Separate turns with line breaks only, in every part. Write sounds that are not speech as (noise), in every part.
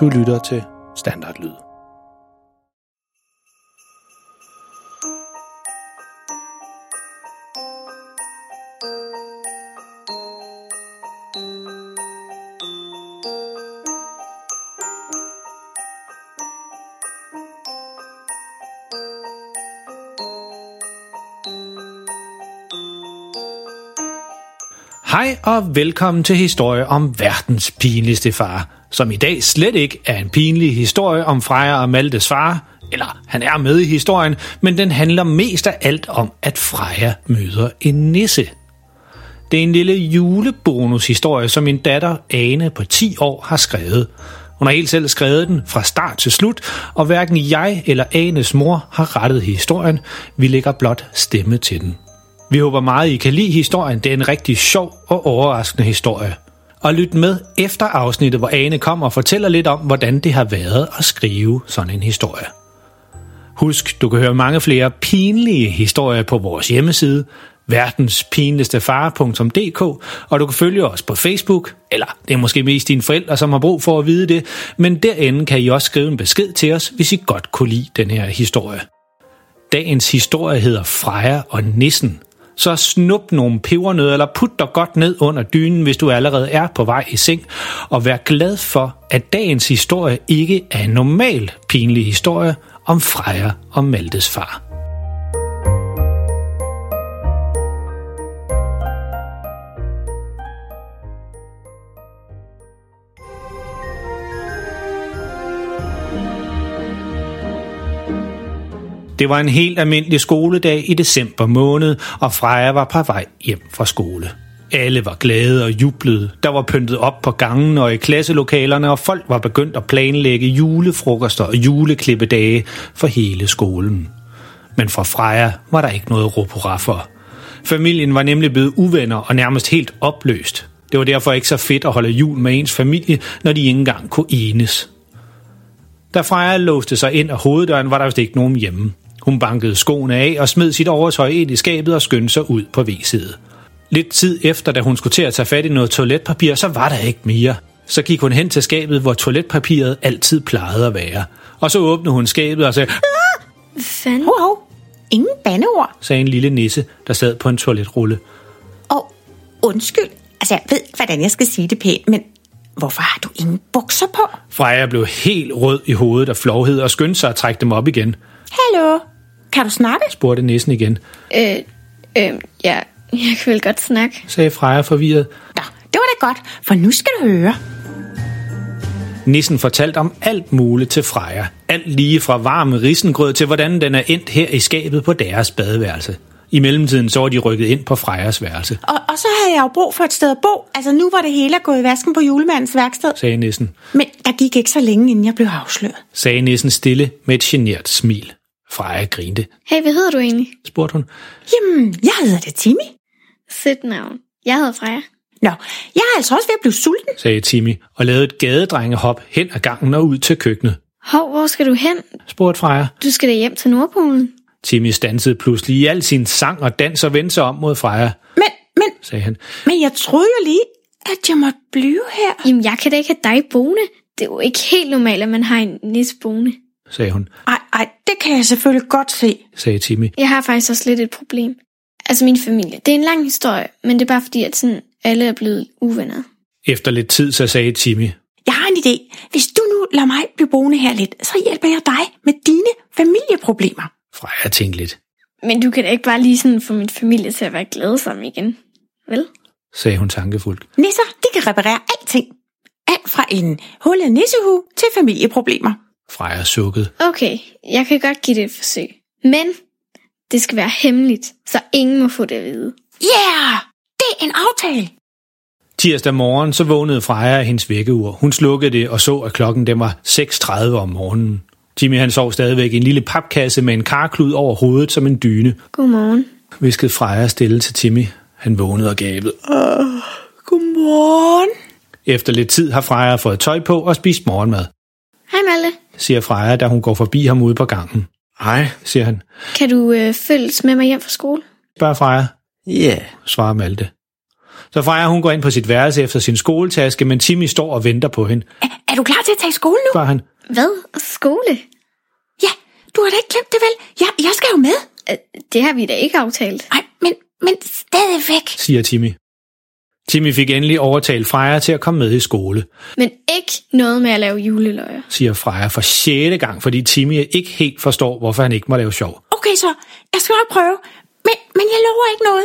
Du lytter til Standardlyd. Hej og velkommen til historie om verdens pinligste far, som i dag slet ikke er en pinlig historie om Freja og Maltes far, eller han er med i historien, men den handler mest af alt om, at Freja møder en nisse. Det er en lille julebonushistorie, som min datter Ane på 10 år har skrevet. Hun har helt selv skrevet den fra start til slut, og hverken jeg eller Anes mor har rettet historien. Vi lægger blot stemme til den. Vi håber meget, I kan lide historien. Det er en rigtig sjov og overraskende historie. Og lyt med efter afsnittet, hvor Ane kommer og fortæller lidt om, hvordan det har været at skrive sådan en historie. Husk, du kan høre mange flere pinlige historier på vores hjemmeside, verdenspinligstefare.dk, og du kan følge os på Facebook, eller det er måske mest dine forældre, som har brug for at vide det, men derinde kan I også skrive en besked til os, hvis I godt kunne lide den her historie. Dagens historie hedder Freja og Nissen, så snup nogle pebernødder eller put dig godt ned under dynen, hvis du allerede er på vej i seng, og vær glad for, at dagens historie ikke er en normal pinlig historie om Freja og Maltes far. Det var en helt almindelig skoledag i december måned, og Freja var på vej hjem fra skole. Alle var glade og jublede. Der var pyntet op på gangen og i klasselokalerne, og folk var begyndt at planlægge julefrokoster og juleklippedage for hele skolen. Men for Freja var der ikke noget råb for. Familien var nemlig blevet uvenner og nærmest helt opløst. Det var derfor ikke så fedt at holde jul med ens familie, når de ikke engang kunne enes. Da Freja låste sig ind af hoveddøren, var der vist ikke nogen hjemme. Hun bankede skoene af og smed sit overtøj ind i skabet og skyndte sig ud på V-side. Lidt tid efter, da hun skulle til at tage fat i noget toiletpapir, så var der ikke mere. Så gik hun hen til skabet, hvor toiletpapiret altid plejede at være. Og så åbnede hun skabet og sagde,
Hvad fanden?
Hov, hov. Ingen bandeord.
sagde en lille nisse, der sad på en toiletrulle.
Og undskyld, altså jeg ved, hvordan jeg skal sige det pænt, men hvorfor har du ingen bukser på?
Freja blev helt rød i hovedet af flovhed og skyndte sig at trække dem op igen,
Hallo, kan du snakke?
spurgte nissen igen,
Øh, øh, ja, jeg kan vel godt snakke.
sagde Freja forvirret.
Nå, det var da godt, for nu skal du høre.
Nissen fortalte om alt muligt til Freja. Alt lige fra varme risengrød til hvordan den er endt her i skabet på deres badeværelse. I mellemtiden så var de rykket ind på Frejas værelse,
Og, og så havde jeg jo brug for et sted at bo. Altså nu var det hele gået i vasken på julemandens værksted.
sagde nissen.
Men der gik ikke så længe, inden jeg blev afsløret.
Sagde nissen stille med et genert smil. Freja grinte.
Hey, hvad hedder du egentlig?
Spurgte hun.
Jamen, jeg hedder da Timmy.
Sødt navn. Jeg hedder Freja.
Nå, jeg er altså også ved at blive sulten.
sagde Timmy og lavede et gadedrengehop hen ad gangen og ud til køkkenet.
Hov, hvor skal du hen?
Spurgte Freja.
Du skal da hjem til Nordpolen.
Timmy stansede pludselig i al sin sang og dans og vendte sig om mod Freja,
Men, men,
sagde han.
men jeg troede jo lige, at jeg måtte blive her.
Jamen, jeg kan da ikke have dig boende. Det er jo ikke helt normalt, at man har en nis boende.
Sagde hun,
Ej, ej, det kan jeg selvfølgelig godt se.
sagde Timmy.
Jeg har faktisk også lidt et problem. Altså min familie. Det er en lang historie, men det er bare fordi, at sådan alle er blevet uvenner.
Efter lidt tid, så sagde Timmy,
Jeg har en idé. Hvis du nu lader mig blive boende her lidt, så hjælper jeg dig med dine familieproblemer.
Freja tænkte lidt,
Men du kan da ikke bare lige sådan få min familie til at være glade sammen igen. Vel?
sagde hun tankefuldt.
Nisser, de kan reparere alting. Alt fra en hullet nissehue til familieproblemer.
Freja sukkede.
Okay, jeg kan godt give det et forsøg. Men det skal være hemmeligt, så ingen må få det at vide.
Yeah! Det er en aftale.
Tirsdag morgen så vågnede Freja af hendes vækkeur. Hun slukkede det og så, at klokken den var 6.30 om morgenen. Jimmy han sov stadigvæk i en lille papkasse med en karklud over hovedet som en dyne,
Godmorgen.
viskede Freja stille til Timmy. Han vågnede og gabede.
Godmorgen.
Efter lidt tid har Freja fået tøj på og spist morgenmad,
Hej Malte.
Siger Freja, da hun går forbi ham ude på gangen.
Hej.
Siger han.
Kan du øh, følges med mig hjem fra skole?
Spørger Freja,
Ja. Yeah.
svarer Malte. Så Freja hun går ind på sit værelse efter sin skoletaske, men Timmy står og venter på hende.
Er, er du klar til at tage i skole nu?
Spørger han,
Hvad? Skole?
Ja, du har da ikke glemt det vel? Jeg, jeg skal jo med.
Øh, Det har vi da ikke aftalt.
Nej, men, men stadigvæk.
siger Timmy. Timmy fik endelig overtalt Freja til at komme med i skole,
Men ikke noget med at lave juleløjer.
siger Freja for sjette gang, fordi Timmy ikke helt forstår, hvorfor han ikke må lave sjov.
Okay så, jeg skal nok prøve. Men, men jeg lover ikke noget.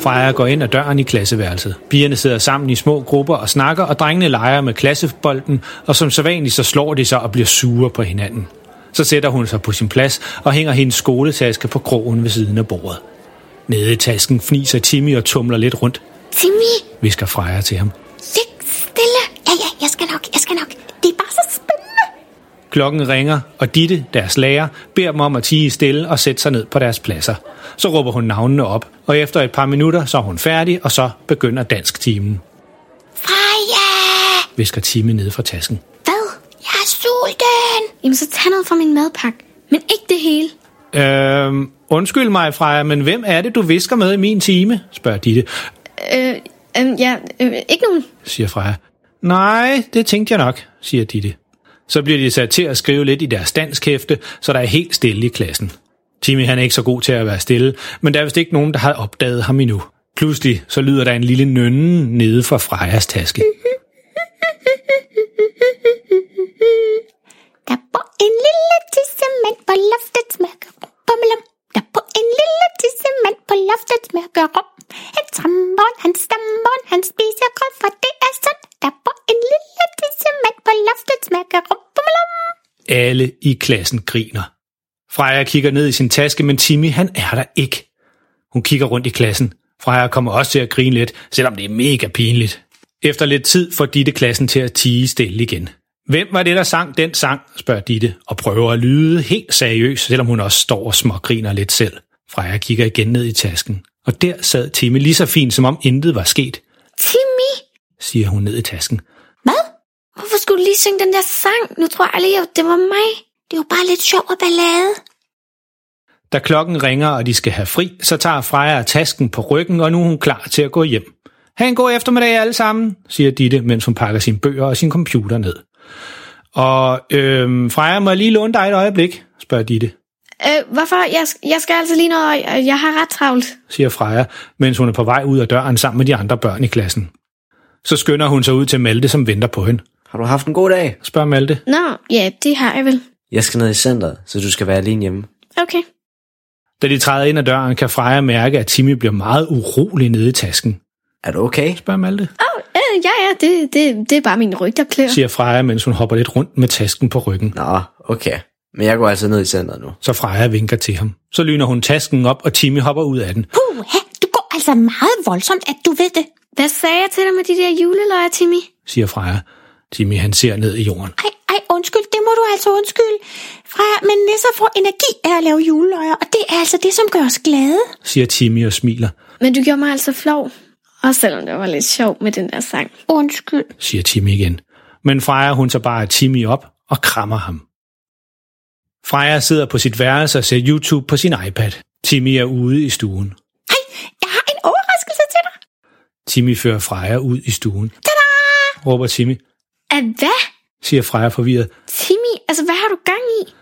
Freja går ind ad døren i klasseværelset. Pigerne sidder sammen i små grupper og snakker, og drengene leger med klassebolden, og som sædvanligt så slår de sig og bliver sure på hinanden. Så sætter hun sig på sin plads og hænger hendes skoletaske på krogen ved siden af bordet. Nede i tasken fniser Timmy og tumler lidt rundt,
Timmy,
visker Freja til ham.
lig stille. Ja, ja, jeg skal nok, jeg skal nok. Det er bare så spændende.
Klokken ringer, og Ditte, deres lærer, beder dem om at tige stille og sætte sig ned på deres pladser. Så råber hun navnene op, og efter et par minutter så er hun færdig, og så begynder dansktimen,
Freja!
visker Timmy ned fra tasken.
Hvad?
Jeg er sulten.
Jamen, så tag noget fra min madpakke. Men ikke det hele.
Øhm, undskyld mig, Freja, men hvem er det, du visker med i min time? spørger Ditte,
Øh, øh, ja, øh, ikke nogen.
siger Freja. Nej, det tænkte jeg nok, siger Ditte. Så bliver de sat til at skrive lidt i deres danskhæfte, så der er helt stille i klassen. Timmy han er ikke så god til at være stille, men der er vist ikke nogen, der har opdaget ham endnu. Pludselig så lyder der en lille nønnen nede fra Frejas taske.
Der bor en lille tissemand på loftets mørke rum. Bummelum. Der på en lille tissemand på loftet mørke rum. Han trammer, han stammer, han spiser grød, for det er sundt. Der på en lille tissemand på loftet mørke rum. Bummelum.
Alle i klassen griner. Freja kigger ned i sin taske, men Timmy han er der ikke. Hun kigger rundt i klassen. Freja kommer også til at grine lidt, selvom det er mega pinligt. Efter lidt tid får Ditte klassen til at tige stille igen. Hvem var det, der sang den sang, spørger Ditte, og prøver at lyde helt seriøs, selvom hun også står og smågriner lidt selv. Freja kigger igen ned i tasken, og der sad Timmy lige så fint, som om intet var sket,
Timmy!
siger hun ned i tasken.
Hvad?
Hvorfor skulle du lige synge den der sang? Nu tror jeg aldrig, at det var mig.
Det jo bare lidt sjov og ballade.
Da klokken ringer, og de skal have fri, så tager Freja tasken på ryggen, og nu er hun klar til at gå hjem. Ha' en god eftermiddag alle sammen, siger Ditte, mens hun pakker sine bøger og sin computer ned. Og øhm, Freja, må jeg lige låne dig et øjeblik, spørger Ditte,
Øh, hvorfor? Jeg, jeg skal altså lige noget, og jeg har ret travlt.
siger Freja, mens hun er på vej ud af døren sammen med de andre børn i klassen. Så skynder hun sig ud til Malte, som venter på hende.
Har du haft en god dag?
Spørger Malte.
Nå, ja, det har jeg vel.
Jeg skal ned i centret, så du skal være alene hjemme.
Okay.
Da de træder ind ad døren, kan Freja mærke, at Timmy bliver meget urolig nede i tasken.
Er du okay?
Spørger Malte,
Åh, oh, øh, ja, ja, det, det, det er bare min ryg, der klør.
siger Freja, mens hun hopper lidt rundt med tasken på ryggen.
Nå, okay. Men jeg går altså ned i centret nu.
Så Freja vinker til ham. Så lyner hun tasken op, og Timmy hopper ud af den.
Puh, du går altså meget voldsomt, at du ved det.
Hvad sagde jeg til dig med de der juleløjer, Timmy?
siger Freja. Timmy han ser ned i jorden.
Ej, ej, undskyld, det må du altså undskylde. Freja, men nisser får energi af at lave juleløjer, og det er altså det, som gør os glade.
siger Timmy og smiler,
Men du gjorde mig altså flov. Også selvom det var lidt sjovt med den der sang.
Undskyld.
siger Timmy igen. Men Freja hun så bare Timmy op og krammer ham. Freja sidder på sit værelse og ser YouTube på sin iPad. Timmy er ude i stuen.
Hej, jeg har en overraskelse til dig.
Timmy fører Freja ud i stuen.
Tada!
Råber Timmy,
At hvad?
siger Freja forvirret.
Timmy, altså hvad har du gang i?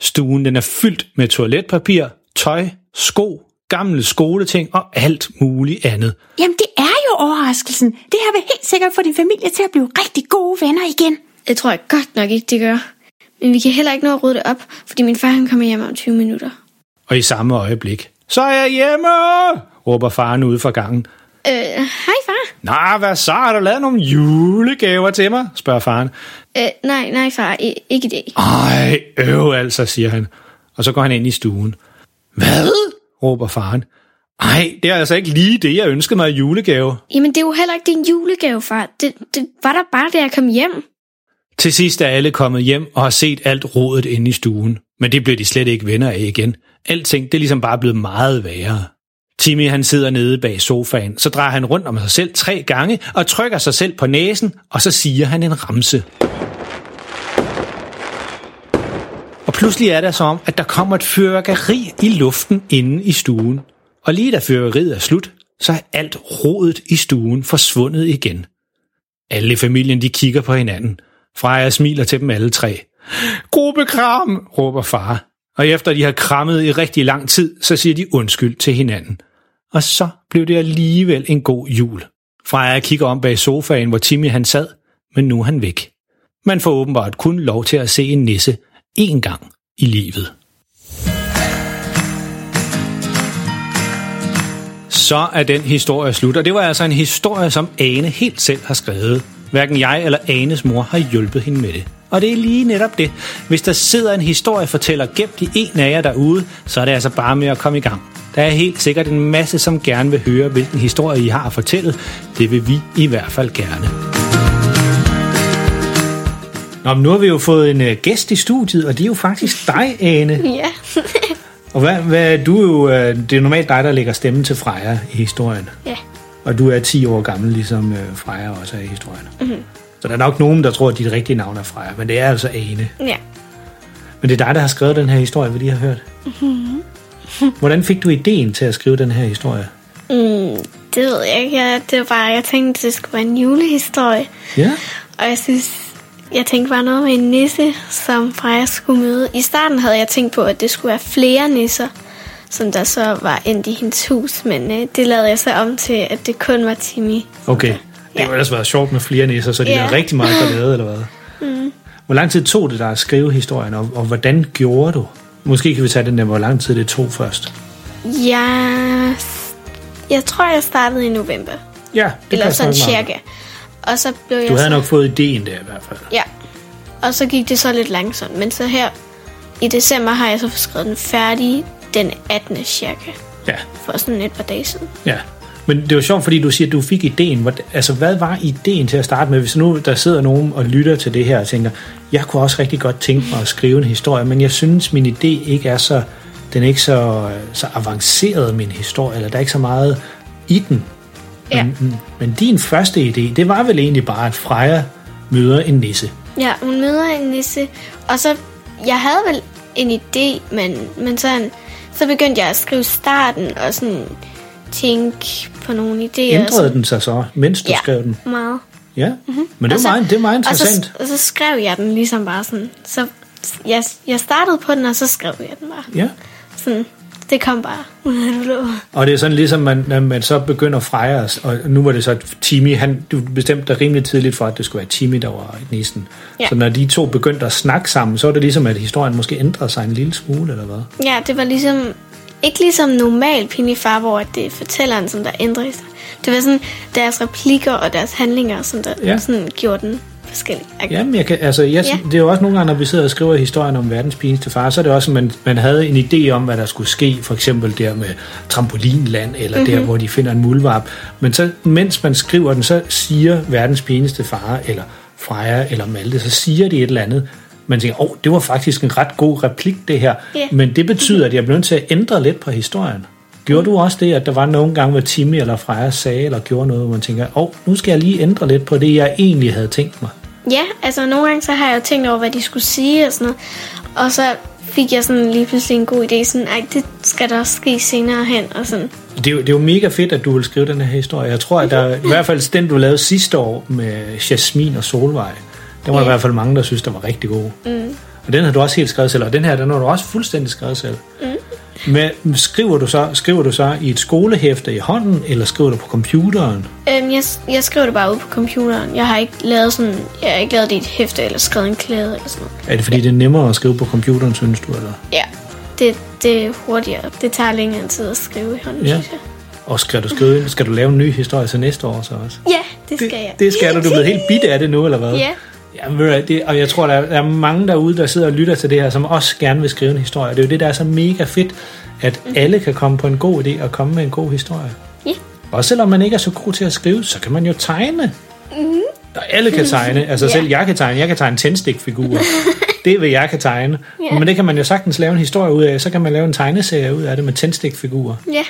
Stuen den er fyldt med toiletpapir, tøj, sko, gamle skoleting og alt muligt andet.
Jamen, det overraskelsen. Det her vil helt sikkert få din familie til at blive rigtig gode venner igen.
Det tror jeg godt nok ikke, det gør. Men vi kan heller ikke nå at rydde det op, fordi min far han kommer hjem om 20 minutter.
Og i samme øjeblik, så er jeg hjemme, råber faren ude fra gangen.
Øh, hej far.
Nå, hvad så? Har du lavet nogle julegaver til mig? spørger faren.
Øh, nej, nej far, I, ikke det.
Ej, øv altså, siger han. Og så går han ind i stuen. Hvad? råber faren. Ej, det er altså ikke lige det, jeg ønskede mig i julegave.
Jamen, det er jo heller ikke din julegave, far. Det, det var der bare, da jeg kom hjem.
Til sidst er alle kommet hjem og har set alt rodet inde i stuen. Men det bliver de slet ikke venner af igen. Alting, det er ligesom bare blevet meget værre. Timmy han sidder nede bag sofaen, så drejer han rundt om sig selv tre gange og trykker sig selv på næsen, og så siger han en ramse. Og pludselig er det som om, at der kommer et fyrværkeri i luften inde i stuen. Og lige da fyrværkeriet er slut, så er alt rodet i stuen forsvundet igen. Alle i familien de kigger på hinanden. Freja smiler til dem alle tre. Gruppekram, råber far. Og efter de har krammet i rigtig lang tid, så siger de undskyld til hinanden. Og så blev det alligevel en god jul. Freja kigger om bag sofaen, hvor Timmy han sad, men nu er han væk. Man får åbenbart kun lov til at se en nisse én gang i livet. Så er den historie slut, og det var altså en historie, som Ane helt selv har skrevet. Hverken jeg eller Anes mor har hjulpet hende med det. Og det er lige netop det. Hvis der sidder en historiefortæller gemt i en af jer derude, så er det altså bare med at komme i gang. Der er helt sikkert en masse, som gerne vil høre, hvilken historie I har at fortælle. Det vil vi i hvert fald gerne. Nå, men nu har vi jo fået en uh, gæst i studiet, og det er jo faktisk dig, Ane.
Ja. (laughs)
Og hvad, hvad, du er jo, uh, det er normalt dig, der lægger stemmen til Freja i historien.
ja.
Og du er 10 år gammel, ligesom uh, Freja også er i historien. Mm-hmm. Så der er nok nogen, der tror, at dit rigtige navn er Freja, men det er altså Ane.
Ja.
Men det er dig, der har skrevet den her historie, vi lige har hørt. Mm-hmm. Hvordan fik du ideen til at skrive den her historie?
Mm, det ved jeg ikke. Jeg, det var bare, jeg tænkte, det skulle være en julehistorie.
Ja?
Og jeg synes, jeg tænkte bare noget med en nisse, som Freja skulle møde. I starten havde jeg tænkt på, at det skulle være flere nisser, som der så var endt i hendes hus. Men øh, det lavede jeg så om til, at det kun var Timmy.
Okay. Det
Ja.
kunne ellers være sjovt med flere nisser, så de
Ja.
er rigtig meget ballade, eller hvad? Mm. Hvor lang tid tog det dig at skrive historien, og, og hvordan gjorde du? Måske kan vi tage den der, hvor lang tid det tog først.
Jeg, jeg tror, jeg startede i november.
Ja, det
Eller sådan
nok meget.
Og så blev jeg
Du havde
så,
nok fået ideen der i hvert fald.
Ja. Og så gik det så lidt langsomt. Men så her i december har jeg så skrevet den færdig den 18. cirka.
Ja,
For sådan et par dage siden.
ja. Men det var sjovt, fordi du siger, at du fik ideen. Altså, hvad var ideen til at starte med? Hvis nu der sidder nogen og lytter til det her og tænker, jeg kunne også rigtig godt tænke mig at skrive en historie, men jeg synes, min idé ikke er så, den er ikke så, så avanceret, min historie, eller der er ikke så meget i den.
Ja.
Men, men din første idé, det var vel egentlig bare, at Freja møder en nisse.
Ja, hun møder en nisse. Og så, jeg havde vel en idé, men, men sådan, så begyndte jeg at skrive starten og sådan tænke på nogle idéer.
Ændrede den sig så, mens du
Ja,
skrev den?
meget.
Ja, mm-hmm. men det er,
så-
meget, det er meget
Og så,
interessant.
og så skrev jeg den ligesom bare sådan. Så jeg, jeg startede på den, og så skrev jeg den bare.
Ja.
Sådan, det kom bare ud af det blå.
Og det er sådan ligesom, man, når man så begynder at fejre, os, og nu var det så Timmy, han, du bestemte dig rimelig tidligt for, at det skulle være Timmy, der var nissen.
Ja.
Så når de to begyndte at snakke sammen, så var det ligesom, at historien måske ændrede sig en lille smule, eller hvad?
Ja, det var ligesom... Ikke ligesom normal Pinifar, hvor det er fortælleren, som der ændrer sig. Det var sådan deres replikker og deres handlinger, som der
ja.
sådan gjorde den forskellig.
Jamen, jeg kan, altså, jeg, ja. Det er jo også nogle gange, når vi sidder og skriver historien om verdens pinligste far, så er det også, at man, man havde en idé om, hvad der skulle ske, for eksempel der med trampolinland, eller mm-hmm. der, hvor de finder en muldvarp. Men så, mens man skriver den, så siger verdens pinligste far, eller Freja, eller Malte, så siger de et eller andet, man tænker, åh, oh, det var faktisk en ret god replik, det her.
Ja.
Men det betyder, at jeg bliver nødt til at ændre lidt på historien. Gjorde du også det, at der var nogle gange, hvor Timmy eller Freja sagde eller gjorde noget, hvor man tænker, åh, oh, nu skal jeg lige ændre lidt på det, jeg egentlig havde tænkt mig?
Ja, altså nogle gange så har jeg jo tænkt over, hvad de skulle sige og sådan noget. Og så fik jeg sådan lige pludselig en god idé, sådan, ej, det skal der også ske senere hen, og sådan.
Det er, jo, det er jo mega fedt, at du vil skrive den her historie. Jeg tror, at der, i hvert fald den, du lavede sidste år med Jasmin og Solvej, den var ja. i hvert fald mange, der synes, der var rigtig god. Mm. Og den har du også helt skrevet selv, og den her, den har du også fuldstændig skrevet selv. Mm. Men skriver du, så, skriver du så i et skolehæfte i hånden, eller skriver du på computeren?
Øhm, jeg, jeg skrev det bare ud på computeren. Jeg har ikke lavet sådan, jeg har ikke lavet det i et hæfte eller skrevet en klæde eller sådan noget.
Er det fordi, det er nemmere at skrive på computeren, synes du? Eller?
Ja, det, det er hurtigere. Det tager længere tid at skrive i hånden,
Ja.
ja. synes jeg.
Og skal du, skrive, skal du lave en ny historie til næste år så også?
Ja, det skal jeg.
Det skal du. Du er blevet helt bit af det nu, eller hvad?
Ja.
Ja, ved du det, og jeg tror, der er, der er mange derude, der sidder og lytter til det her, som også gerne vil skrive en historie. Det er jo det, der er så mega fedt, at mm. alle kan komme på en god idé og komme med en god historie.
Ja.
Og selvom man ikke er så god til at skrive, så kan man jo tegne. Mm. Og alle kan tegne. Altså
Ja.
selv jeg kan tegne. Jeg kan tegne tændstikfigurer. (laughs) det hvad jeg kan tegne.
Ja.
Men det kan man jo sagtens lave en historie ud af. Så kan man lave en tegneserie ud af det med tændstikfigurer.
Ja.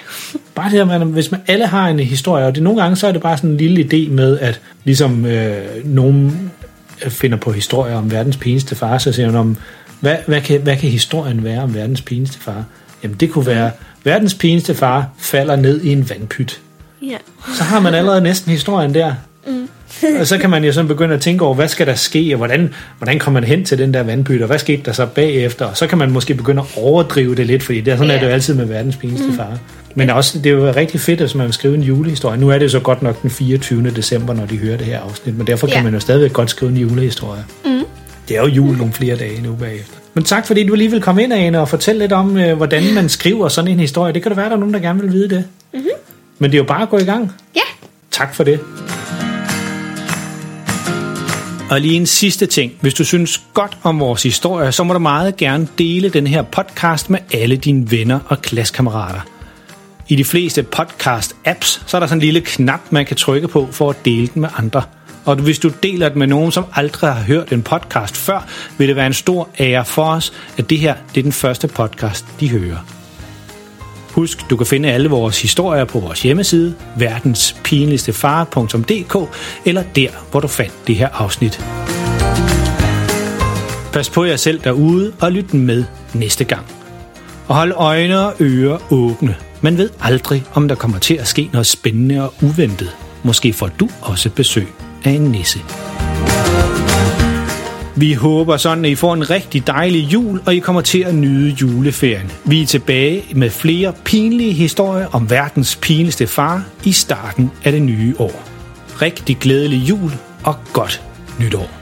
Bare det, man, hvis man alle har en historie, og det nogle gange så er det bare sådan en lille idé med, at ligesom øh, nogen finder på historier om verdens pinligste far, så siger man om, hvad, hvad, kan, hvad kan historien være om verdens pinligste far? Jamen, det kunne være, verdens pinligste far falder ned i en vandpyt.
Ja.
Så har man allerede næsten historien der. Mm. og så kan man jo sådan begynde at tænke over, hvad skal der ske, og hvordan, hvordan kommer man hen til den der vandpyt, og hvad skete der så bagefter? Og så kan man måske begynde at overdrive det lidt, fordi det er sådan,
Ja.
er det jo altid med verdens pinligste mm. far. Men også, det er jo rigtig fedt, hvis man vil skrive en julehistorie. Nu er det så godt nok den 24. december, når de hører det her afsnit, men derfor kan
Ja.
man jo stadigvæk godt skrive en julehistorie. Mm. Det er jo jul nogle flere dage nu bagefter. Men tak fordi du lige vil komme ind, Ane, og fortælle lidt om, øh, hvordan man skriver sådan en historie. Det kan da være, der er nogen, der gerne vil vide det. Mm-hmm. Men det er jo bare at gå i gang.
Ja.
Tak for det. Og lige en sidste ting. Hvis du synes godt om vores historie, så må du meget gerne dele den her podcast med alle dine venner og klassekammerater. I de fleste podcast-apps, så er der sådan en lille knap, man kan trykke på for at dele den med andre. Og hvis du deler det med nogen, som aldrig har hørt en podcast før, vil det være en stor ære for os, at det her det er den første podcast, de hører. Husk, du kan finde alle vores historier på vores hjemmeside, verdenspinligstefar.dk, eller der, hvor du fandt det her afsnit. Pas på jer selv derude og lyt med næste gang. Og hold øjne og ører åbne. Man ved aldrig, om der kommer til at ske noget spændende og uventet. Måske får du også besøg af en nisse. Vi håber sådan, at I får en rigtig dejlig jul, og I kommer til at nyde juleferien. Vi er tilbage med flere pinlige historier om verdens pinligste far i starten af det nye år. Rigtig glædelig jul og godt nytår.